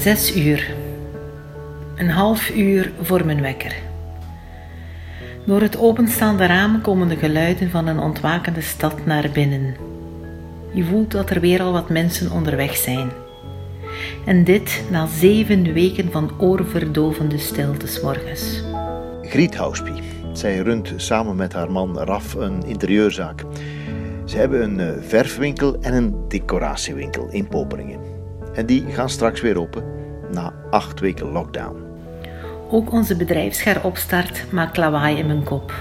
Zes uur. Een half uur voor mijn wekker. Door het openstaande raam komen de geluiden van een ontwakende stad naar binnen. Je voelt dat er weer al wat mensen onderweg zijn. En dit na zeven weken van oorverdovende stilte morgens. Griet Houspie. Zij runt samen met haar man Raf een interieurzaak. Ze hebben een eh, verfwinkel en een decoratiewinkel in Poperingen. En die gaan straks weer open na acht weken lockdown. Ook onze bedrijfsheropstart maakt lawaai in mijn kop.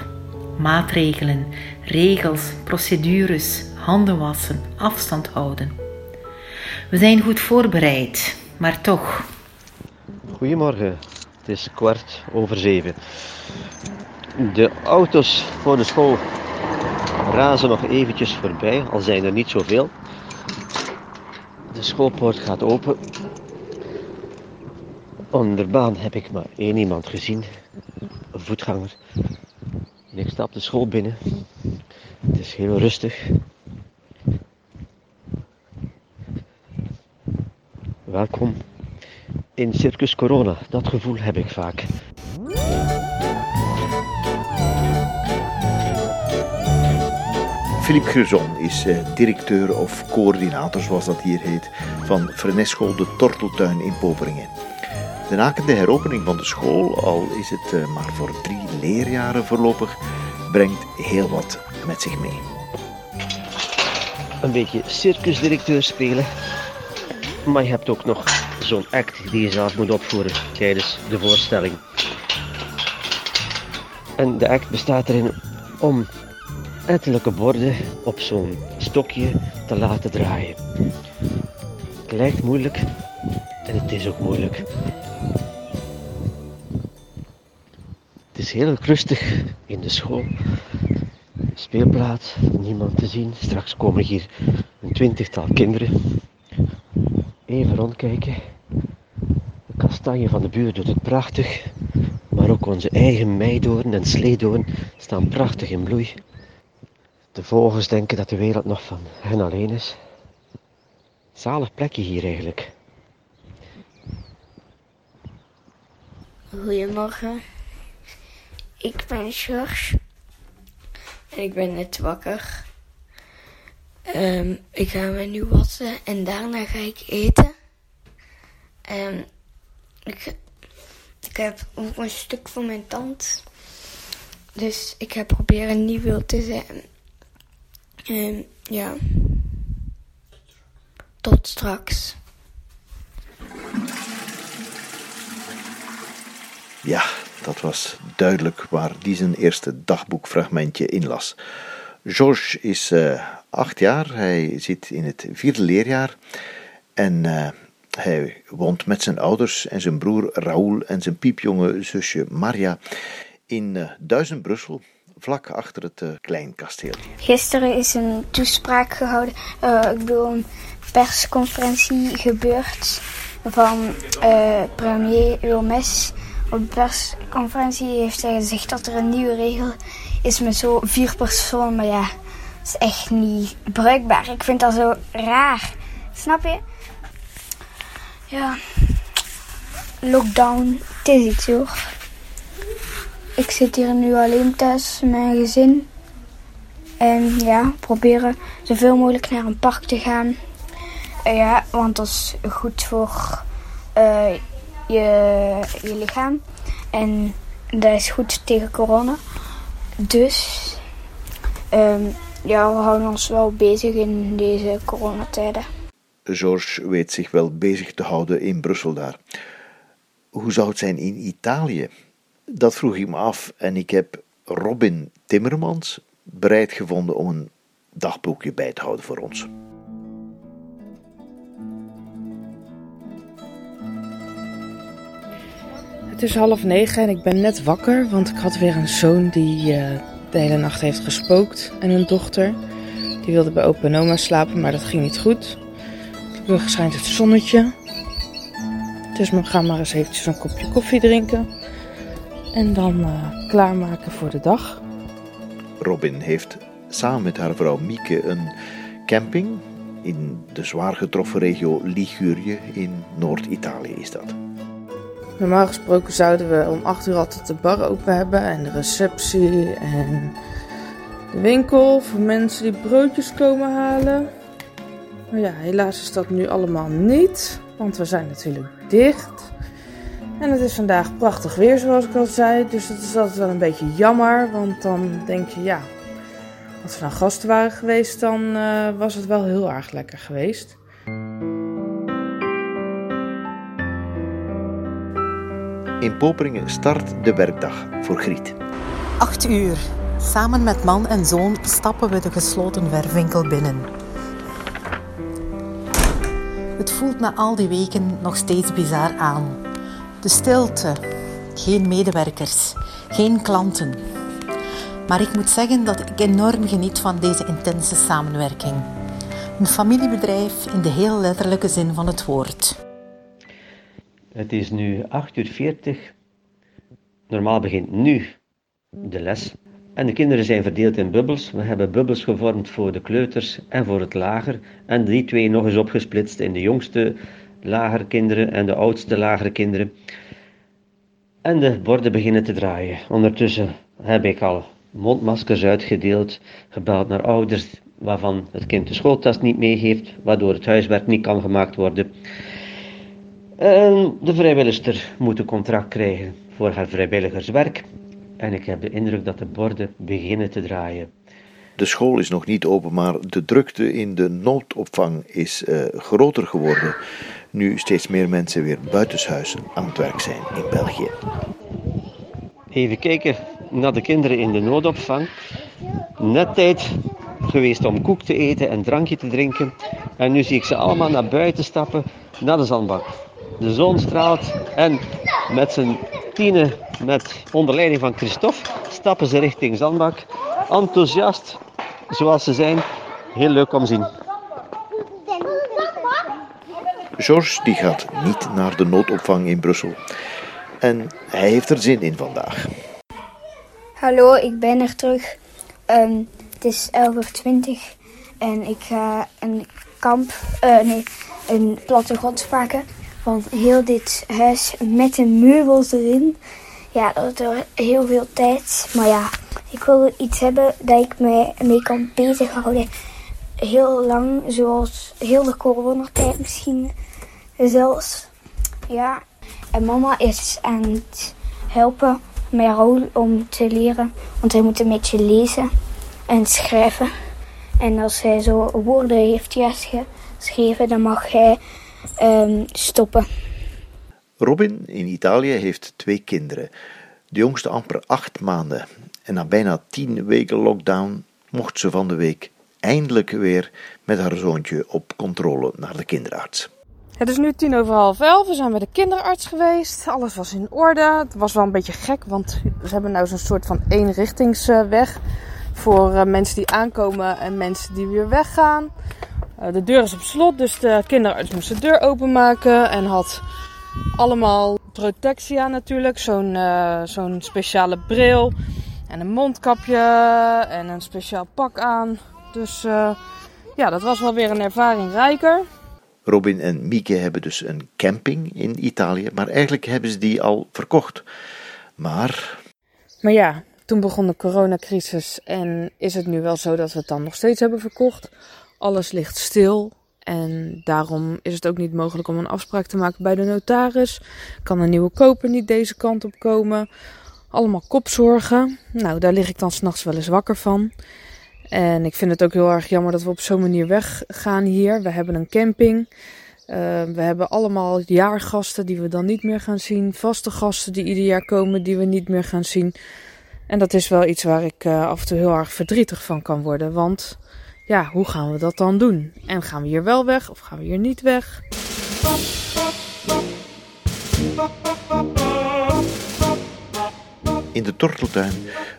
Maatregelen, regels, procedures, handen wassen, afstand houden. We zijn goed voorbereid, maar toch. Goedemorgen, het is kwart over zeven. De auto's voor de school razen nog eventjes voorbij, al zijn er niet zoveel. De schoolpoort gaat open. Onder baan heb ik maar één iemand gezien, een voetganger. Ik stap de school binnen. Het is heel rustig. Welkom in Circus Corona. Dat gevoel heb ik vaak. Philippe Grezon is eh, directeur of coördinator, zoals dat hier heet, van Frenesco de Torteltuin in Poperingen. De nakende heropening van de school, al is het eh, maar voor drie leerjaren voorlopig, brengt heel wat met zich mee. Een beetje circusdirecteur spelen. Maar je hebt ook nog zo'n act die je zelf moet opvoeren tijdens de voorstelling. En de act bestaat erin om ettelijke borden op zo'n stokje te laten draaien. Het lijkt moeilijk en het is ook moeilijk. Het is heel rustig in de school. Speelplaats, niemand te zien. Straks komen hier een twintigtal kinderen. Even rondkijken. De kastanje van de buurt doet het prachtig. Maar ook onze eigen meidoorn en sleedoorn staan prachtig in bloei. De vogels denken dat de wereld nog van hen alleen is. Zalig plekje hier eigenlijk. Goedemorgen. Ik ben George. En ik ben net wakker. Ehm, ik ga me nu wassen en daarna ga ik eten. Um, ik, ik heb ook een stuk van mijn tand. Dus ik ga proberen niet wild te zijn. En ja. Tot straks. Ja, dat was duidelijk waar die zijn eerste dagboekfragmentje in las. George is uh, acht jaar, hij zit in het vierde leerjaar en uh, hij woont met zijn ouders en zijn broer Raoul en zijn piepjonge zusje Maria in uh, Duizend Brussel, vlak achter het uh, klein kasteeltje. Gisteren is een toespraak gehouden, uh, ik bedoel een persconferentie gebeurd van uh, premier Lomes. Op de persconferentie heeft hij gezegd dat er een nieuwe regel is met zo vier personen, maar ja, dat is echt niet bruikbaar. Ik vind dat zo raar, snap je? Ja, lockdown, het is iets hoor. Ik zit hier nu alleen thuis met mijn gezin. En ja, proberen zoveel mogelijk naar een park te gaan. Uh, ja, want dat is goed voor uh, je, je lichaam. En dat is goed tegen corona. Dus um, ja, we houden ons wel bezig in deze coronatijden. George weet zich wel bezig te houden in Brussel daar. Hoe zou het zijn in Italië? Dat vroeg ik me af en ik heb Robin Timmermans bereid gevonden om een dagboekje bij te houden voor ons. Het is half negen en ik ben net wakker, want ik had weer een zoon die uh, de hele nacht heeft gespookt en een dochter. Die wilde bij opa en oma slapen, maar dat ging niet goed. Gelukkig schijnt het zonnetje. Dus we gaan maar eens eventjes een kopje koffie drinken. En dan uh, klaarmaken voor de dag. Robin heeft samen met haar vrouw Mieke een camping In de zwaar getroffen regio Ligurië in Noord-Italië is dat. Normaal gesproken zouden we om 8 uur altijd de bar open hebben en de receptie en de winkel voor mensen die broodjes komen halen. Maar ja, helaas is dat nu allemaal niet, want we zijn natuurlijk dicht. En het is vandaag prachtig weer, zoals ik al zei. Dus het is altijd wel een beetje jammer, want dan denk je, ja, als we nou gasten waren geweest, dan uh, was het wel heel erg lekker geweest. In Poperingen start de werkdag voor Griet. 8 uur. Samen met man en zoon stappen we de gesloten werfwinkel binnen. Het voelt na al die weken nog steeds bizar aan. De stilte, geen medewerkers, geen klanten. Maar ik moet zeggen dat ik enorm geniet van deze intense samenwerking. Een familiebedrijf in de heel letterlijke zin van het woord. Het is nu 8 uur 40. Normaal begint nu de les. En de kinderen zijn verdeeld in bubbels. We hebben bubbels gevormd voor de kleuters en voor het lager. En die twee nog eens opgesplitst in de jongste lagere kinderen en de oudste lagere kinderen. En de borden beginnen te draaien. Ondertussen heb ik al mondmaskers uitgedeeld, gebeld naar ouders waarvan het kind de schooltas niet meegeeft, waardoor het huiswerk niet kan gemaakt worden. En de vrijwilligster moet een contract krijgen voor haar vrijwilligerswerk. En ik heb de indruk dat de borden beginnen te draaien. De school is nog niet open, maar de drukte in de noodopvang is uh, groter geworden. Nu steeds meer mensen weer buitenshuis aan het werk zijn in België. Even kijken naar de kinderen in de noodopvang. Net tijd geweest om koek te eten en drankje te drinken. En nu zie ik ze allemaal naar buiten stappen, naar de zandbak. De zon straalt en met zijn tienen, met onder leiding van Christophe, stappen ze richting zandbak. Enthousiast, zoals ze zijn. Heel leuk om te zien. Georges die gaat niet naar de noodopvang in Brussel. En hij heeft er zin in vandaag. Hallo, ik ben er terug. Um, het is 11.20 uur en ik ga een kamp, uh, nee, een plattegrond maken van heel dit huis met de meubels erin. Ja, dat is heel veel tijd. Maar ja, ik wil iets hebben dat ik mij mee kan bezighouden. Heel lang, zoals heel de coronatijd misschien zelfs. Ja, en mama is aan het helpen Raoul om te leren. Want hij moet een beetje lezen en schrijven. En als hij zo woorden heeft geschreven, dan mag hij um, stoppen. Robin in Italië heeft twee kinderen. De jongste amper acht maanden. En na bijna tien weken lockdown mocht ze van de week eindelijk weer met haar zoontje op controle naar de kinderarts. Het is nu tien over half elf. We zijn bij de kinderarts geweest. Alles was in orde. Het was wel een beetje gek, want we hebben nou zo'n soort van eenrichtingsweg. Voor eh, mensen die aankomen en mensen die weer weggaan. Eh, de deur is op slot, dus de kinderarts moest de deur openmaken. En had allemaal protectie aan natuurlijk. Zo'n uh, zo'n speciale bril. En een mondkapje. En een speciaal pak aan. Dus ja, dat was wel weer een ervaring rijker. Robin en Mieke hebben dus een camping in Italië, maar eigenlijk hebben ze die al verkocht. Maar. Maar ja, toen begon de coronacrisis en is het nu wel zo dat we het dan nog steeds hebben verkocht. Alles ligt stil en daarom is het ook niet mogelijk om een afspraak te maken bij de notaris. Kan een nieuwe koper niet deze kant op komen. Allemaal kopzorgen. Nou, daar lig ik dan s'nachts wel eens wakker van. En ik vind het ook heel erg jammer dat we op zo'n manier weggaan hier. We hebben een camping. Uh, we hebben allemaal jaargasten die we dan niet meer gaan zien. Vaste gasten die ieder jaar komen die we niet meer gaan zien. En dat is wel iets waar ik uh, af en toe heel erg verdrietig van kan worden. Want ja, hoe gaan we dat dan doen? En gaan we hier wel weg of gaan we hier niet weg? In de torteltuin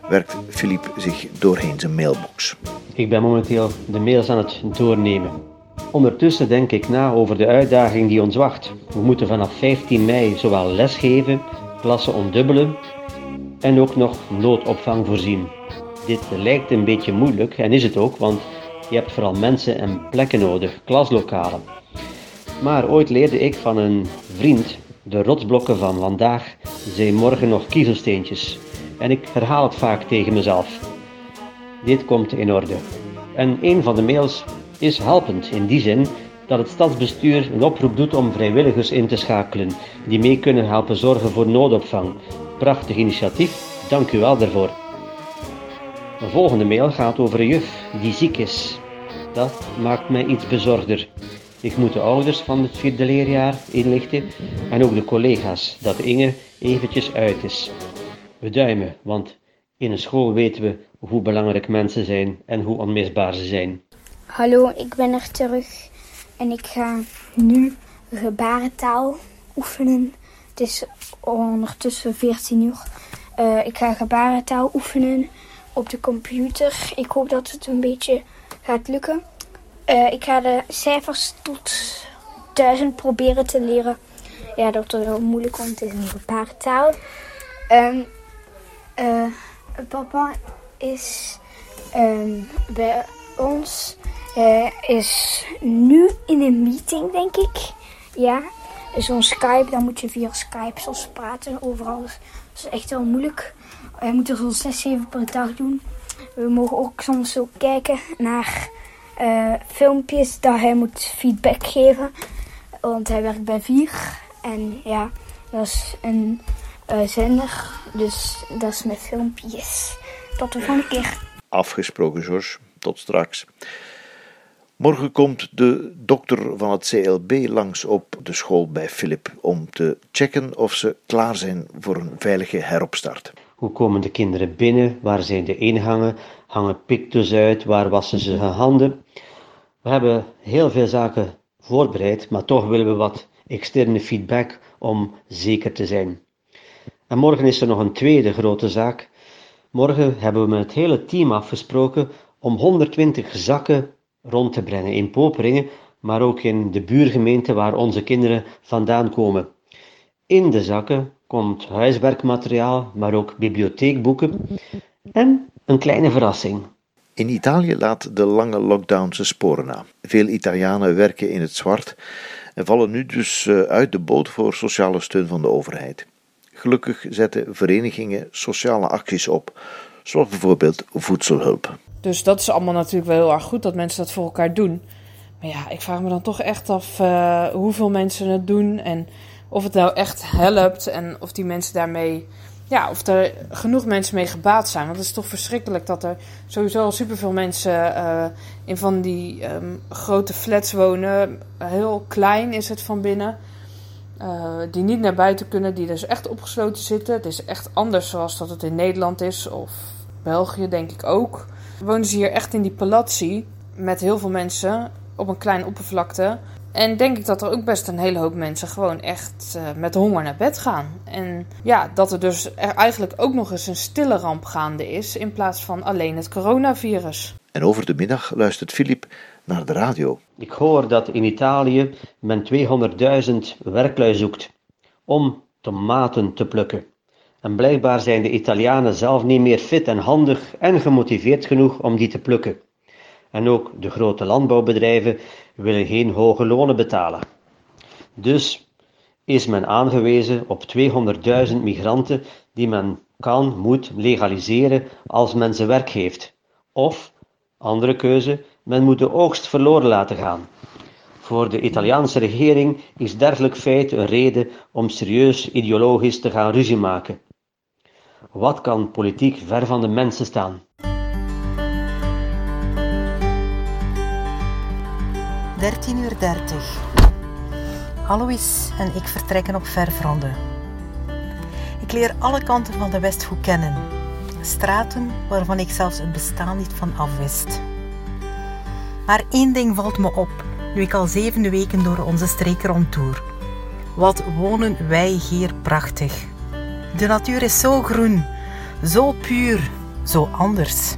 werkt Philippe zich doorheen zijn mailbox. Ik ben momenteel de mails aan het doornemen. Ondertussen denk ik na over de uitdaging die ons wacht. We moeten vanaf 15 mei zowel lesgeven, klassen ontdubbelen en ook nog noodopvang voorzien. Dit lijkt een beetje moeilijk en is het ook, want Je hebt vooral mensen en plekken nodig, klaslokalen. Maar ooit leerde ik van een vriend: de rotsblokken van vandaag zijn morgen nog kiezelsteentjes. En ik herhaal het vaak tegen mezelf. Dit komt in orde. En een van de mails is helpend in die zin dat het stadsbestuur een oproep doet om vrijwilligers in te schakelen die mee kunnen helpen zorgen voor noodopvang. Prachtig initiatief, dank u wel daarvoor. Een volgende mail gaat over een juf die ziek is. Dat maakt mij iets bezorgder. Ik moet de ouders van het vierde leerjaar inlichten en ook de collega's dat Inge eventjes uit is. We duimen, want in een school weten we hoe belangrijk mensen zijn en hoe onmisbaar ze zijn. Hallo, ik ben er terug en ik ga nu gebarentaal oefenen. Het is ondertussen 14 uur. Uh, ik ga gebarentaal oefenen op de computer. Ik hoop dat het een beetje gaat lukken. Uh, ik ga de cijfers tot 1000 proberen te leren. Ja, dat is wel moeilijk, want het is een gebarentaal. Um, uh, papa is um, bij ons uh, is nu in een meeting, denk ik. Ja, zo'n Skype, dan moet je via Skype soms praten overal. Dat is echt wel moeilijk. Hij moet er zo'n 6, 7 per dag doen. We mogen ook soms zo kijken naar uh, filmpjes dat hij moet feedback geven. Want hij werkt bij Vier. En ja, dat is een uh, zender. Dus dat is met filmpjes. Tot de volgende keer. Afgesproken, George. Tot straks. Morgen komt de dokter van het CLB langs op de school bij Philip om te checken of ze klaar zijn voor een veilige heropstart. Hoe komen de kinderen binnen? Waar zijn de ingangen? Hangen pictus uit? Waar wassen ze hun handen? We hebben heel veel zaken voorbereid, maar toch willen we wat externe feedback om zeker te zijn. En morgen is er nog een tweede grote zaak. Morgen hebben we met het hele team afgesproken om 120 zakken rond te brengen in Poperingen, maar ook in de buurgemeente waar onze kinderen vandaan komen. In de zakken komt huiswerkmateriaal, maar ook bibliotheekboeken en een kleine verrassing. In Italië laat de lange lockdown zijn sporen na. Veel Italianen werken in het zwart en vallen nu dus eh, uit de boot voor sociale steun van de overheid. Gelukkig zetten verenigingen sociale acties op, zoals bijvoorbeeld voedselhulp. Dus dat is allemaal natuurlijk wel heel erg goed dat mensen dat voor elkaar doen. Maar ja, ik vraag me dan toch echt af uh, hoeveel mensen het doen en of het nou echt helpt en of die mensen daarmee, ja, of er genoeg mensen mee gebaat zijn. Want het is toch verschrikkelijk dat er sowieso al superveel mensen uh, in van die um, grote flats wonen. Heel klein is het van binnen. Uh, die niet naar buiten kunnen, die dus echt opgesloten zitten. Het is echt anders zoals dat het in Nederland is, of België denk ik ook wonen ze hier echt in die palazzi met heel veel mensen op een kleine oppervlakte. En denk ik dat er ook best een hele hoop mensen gewoon echt uh, met honger naar bed gaan. En ja, dat er dus er eigenlijk ook nog eens een stille ramp gaande is in plaats van alleen het coronavirus. En over de middag luistert Filip naar de radio. Ik hoor dat in Italië men 200.000 werklui zoekt om tomaten te plukken. En blijkbaar zijn de Italianen zelf niet meer fit en handig en gemotiveerd genoeg om die te plukken. En ook de grote landbouwbedrijven willen geen hoge lonen betalen. Dus is men aangewezen op 200.000 migranten die men kan, moet legaliseren als men ze werk geeft. Of, andere keuze, men moet de oogst verloren laten gaan. Voor de Italiaanse regering is dergelijk feit een reden om serieus ideologisch te gaan ruzie maken. Wat kan politiek ver van de mensen staan? 13 uur 30. Alois en ik vertrekken op verfronde. Ik leer alle kanten van de Westhoek kennen. Straten waarvan ik zelfs het bestaan niet van afwist. Maar één ding valt me op, nu ik al zevende weken door onze streek rondtoer. Wat wonen wij hier prachtig. De natuur is zo groen, zo puur, zo anders.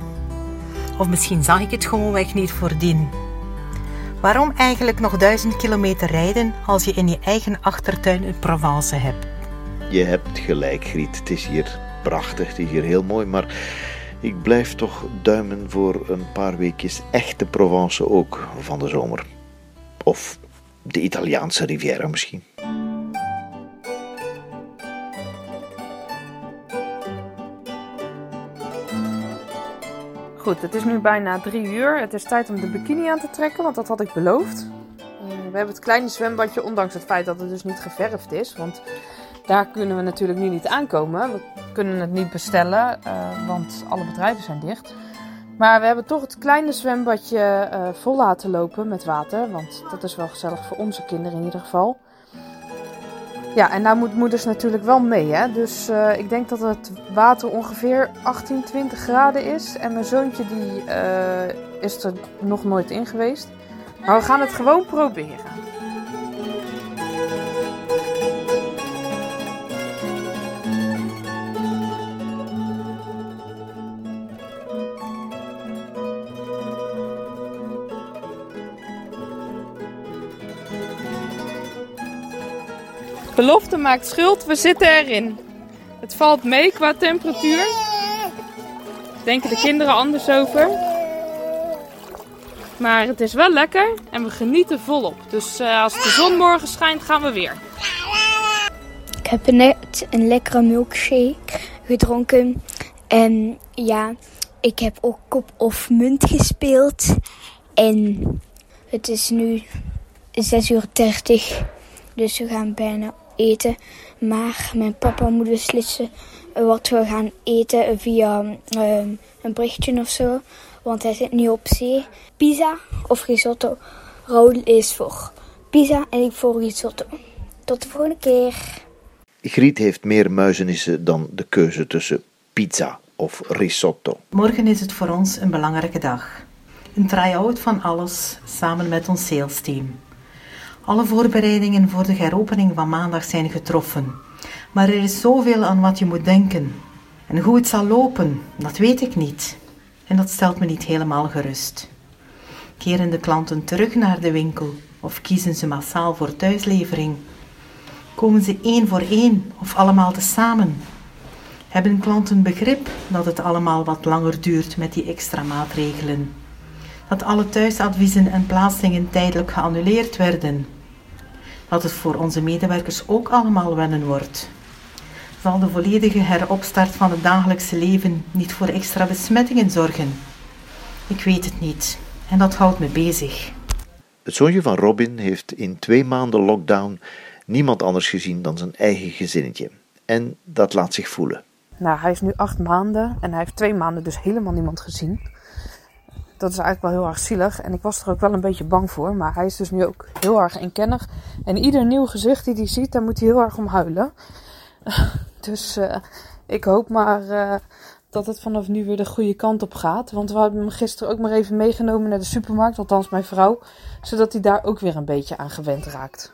Of misschien zag ik het gewoonweg niet voordien. Waarom eigenlijk nog duizend kilometer rijden als je in je eigen achtertuin een Provence hebt? Je hebt gelijk, Griet. Het is hier prachtig, het is hier heel mooi, maar Ik blijf toch duimen voor een paar weekjes echte Provence ook van de zomer. Of de Italiaanse Riviera misschien. Goed, het is nu bijna drie uur. Het is tijd om de bikini aan te trekken, want dat had ik beloofd. Eh, we hebben het kleine zwembadje, ondanks het feit dat het dus niet geverfd is. Want daar kunnen we natuurlijk nu niet aankomen. We kunnen het niet bestellen, uh, want alle bedrijven zijn dicht. Maar we hebben toch het kleine zwembadje uh, vol laten lopen met water. Want dat is wel gezellig voor onze kinderen in ieder geval. Ja, en daar moet moeders natuurlijk wel mee. Hè? Dus uh, ik denk dat het water ongeveer 18, 20 graden is. En mijn zoontje die, is er nog nooit in geweest. Maar we gaan het gewoon proberen. Belofte maakt schuld, we zitten erin. Het valt mee qua temperatuur. Denken de kinderen anders over. Maar het is wel lekker en we genieten volop. Dus uh, als de zon morgen schijnt, gaan we weer. Ik heb net een lekkere milkshake gedronken. En ja, ik heb ook kop of munt gespeeld. En het is nu 6 uur 30. Dus we gaan bijna eten. Maar mijn papa moet beslissen wat we gaan eten via um, een berichtje of zo. Want hij zit nu op zee. Pizza of risotto. Raoul is voor pizza en ik voor risotto. Tot de volgende keer. Griet heeft meer muizenissen dan de keuze tussen pizza of risotto. Morgen is het voor ons een belangrijke dag. Een try-out van alles samen met ons sales team. Alle voorbereidingen voor de heropening van maandag zijn getroffen. Maar er is zoveel aan wat je moet denken. En hoe het zal lopen, dat weet ik niet. En dat stelt me niet helemaal gerust. Keren de klanten terug naar de winkel of kiezen ze massaal voor thuislevering? Komen ze één voor één of allemaal tezamen? Hebben klanten begrip dat het allemaal wat langer duurt met die extra maatregelen? Dat alle thuisadviezen en plaatsingen tijdelijk geannuleerd werden? Dat het voor onze medewerkers ook allemaal wennen wordt? Zal de volledige heropstart van het dagelijkse leven niet voor extra besmettingen zorgen? Ik weet het niet en dat houdt me bezig. Het zoontje van Robin heeft in twee maanden lockdown niemand anders gezien dan zijn eigen gezinnetje. En dat laat zich voelen. Nou, hij is nu acht maanden en hij heeft twee maanden dus helemaal niemand gezien. Dat is eigenlijk wel heel erg zielig en ik was er ook wel een beetje bang voor. Maar hij is dus nu ook heel erg inkennig. En ieder nieuw gezicht die hij ziet, daar moet hij heel erg om huilen. Dus uh, ik hoop maar uh, dat het vanaf nu weer de goede kant op gaat. Want we hebben hem gisteren ook maar even meegenomen naar de supermarkt, althans mijn vrouw. Zodat hij daar ook weer een beetje aan gewend raakt.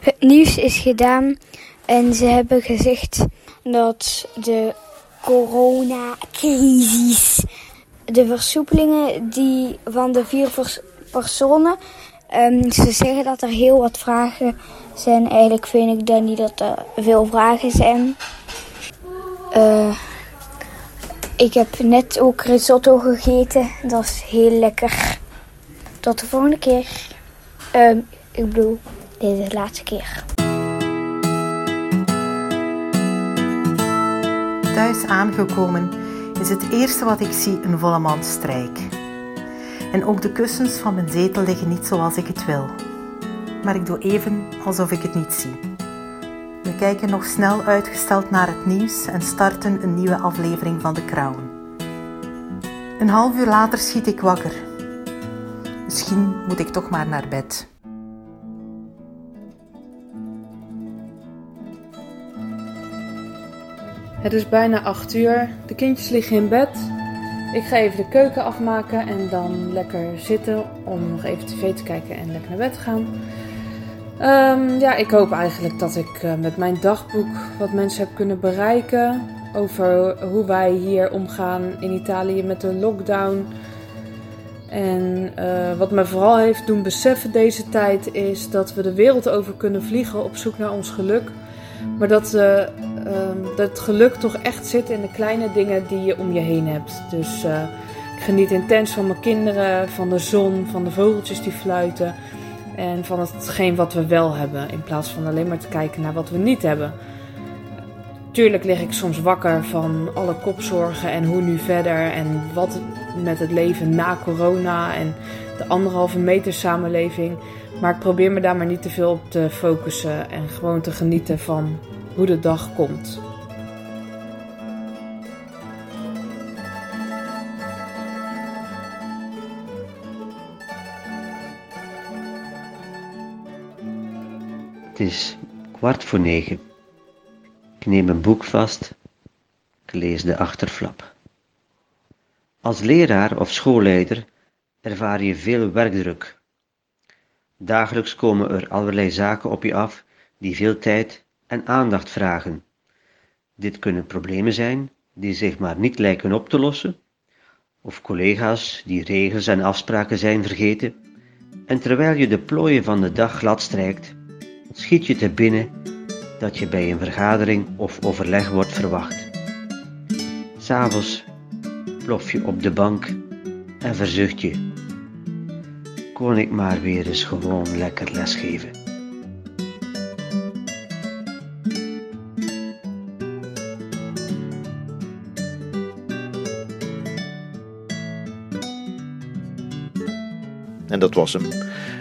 Het nieuws is gedaan en ze hebben gezegd dat de coronacrisis, de versoepelingen die van de vier personen, um, ze zeggen dat er heel wat vragen zijn. Eigenlijk vind ik dan niet dat er veel vragen zijn. Uh, ik heb net ook risotto gegeten. Dat is heel lekker. Tot de volgende keer. Uh, ik bedoel, deze de laatste keer. Thuis aangekomen is het eerste wat ik zie een volle mand strijk. En ook de kussens van mijn zetel liggen niet zoals ik het wil. Maar ik doe even alsof ik het niet zie. We kijken nog snel uitgesteld naar het nieuws en starten een nieuwe aflevering van The Crown. Een half uur later schiet ik wakker. Misschien moet ik toch maar naar bed. Het is bijna 8 uur. De kindjes liggen in bed. Ik ga even de keuken afmaken en dan lekker zitten om nog even tv te kijken en lekker naar bed te gaan. Um, ja, ik hoop eigenlijk dat ik uh, met mijn dagboek wat mensen heb kunnen bereiken over hoe wij hier omgaan in Italië met de lockdown. En uh, wat mij vooral heeft doen beseffen deze tijd is dat we de wereld over kunnen vliegen op zoek naar ons geluk. Maar dat uh, ehm, dat het geluk toch echt zit in de kleine dingen die je om je heen hebt. Dus uh, ik geniet intens van mijn kinderen, van de zon, van de vogeltjes die fluiten. En van hetgeen wat we wel hebben, in plaats van alleen maar te kijken naar wat we niet hebben. Tuurlijk lig ik soms wakker van alle kopzorgen en hoe nu verder en wat met het leven na corona en de anderhalve meter samenleving. Maar ik probeer me daar maar niet te veel op te focussen en gewoon te genieten van hoe de dag komt. Het is kwart voor negen. Ik neem een boek vast. Ik lees de achterflap. Als leraar of schoolleider ervaar je veel werkdruk. Dagelijks komen er allerlei zaken op je af die veel tijd en aandacht vragen. Dit kunnen problemen zijn die zich maar niet lijken op te lossen, of collega's die regels en afspraken zijn vergeten, en terwijl je de plooien van de dag glad strijkt, schiet je te binnen dat je bij een vergadering of overleg wordt verwacht. S'avonds plof je op de bank en verzucht je. Kon ik maar weer eens gewoon lekker lesgeven. En dat was hem.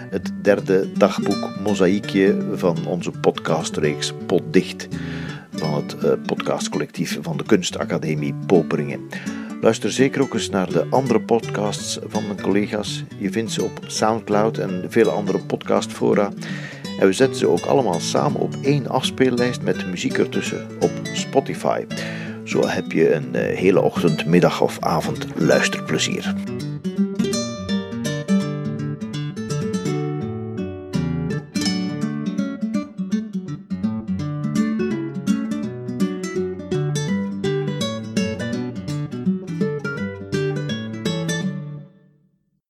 Het derde dagboek mozaïekje van onze podcastreeks Potdicht van het uh, podcastcollectief van de Kunstacademie Poperingen. Luister zeker ook eens naar de andere podcasts van mijn collega's. Je vindt ze op Soundcloud en vele andere podcastfora. En we zetten ze ook allemaal samen op één afspeellijst met muziek ertussen op Spotify. Zo heb je een eh, hele ochtend, middag of avond luisterplezier.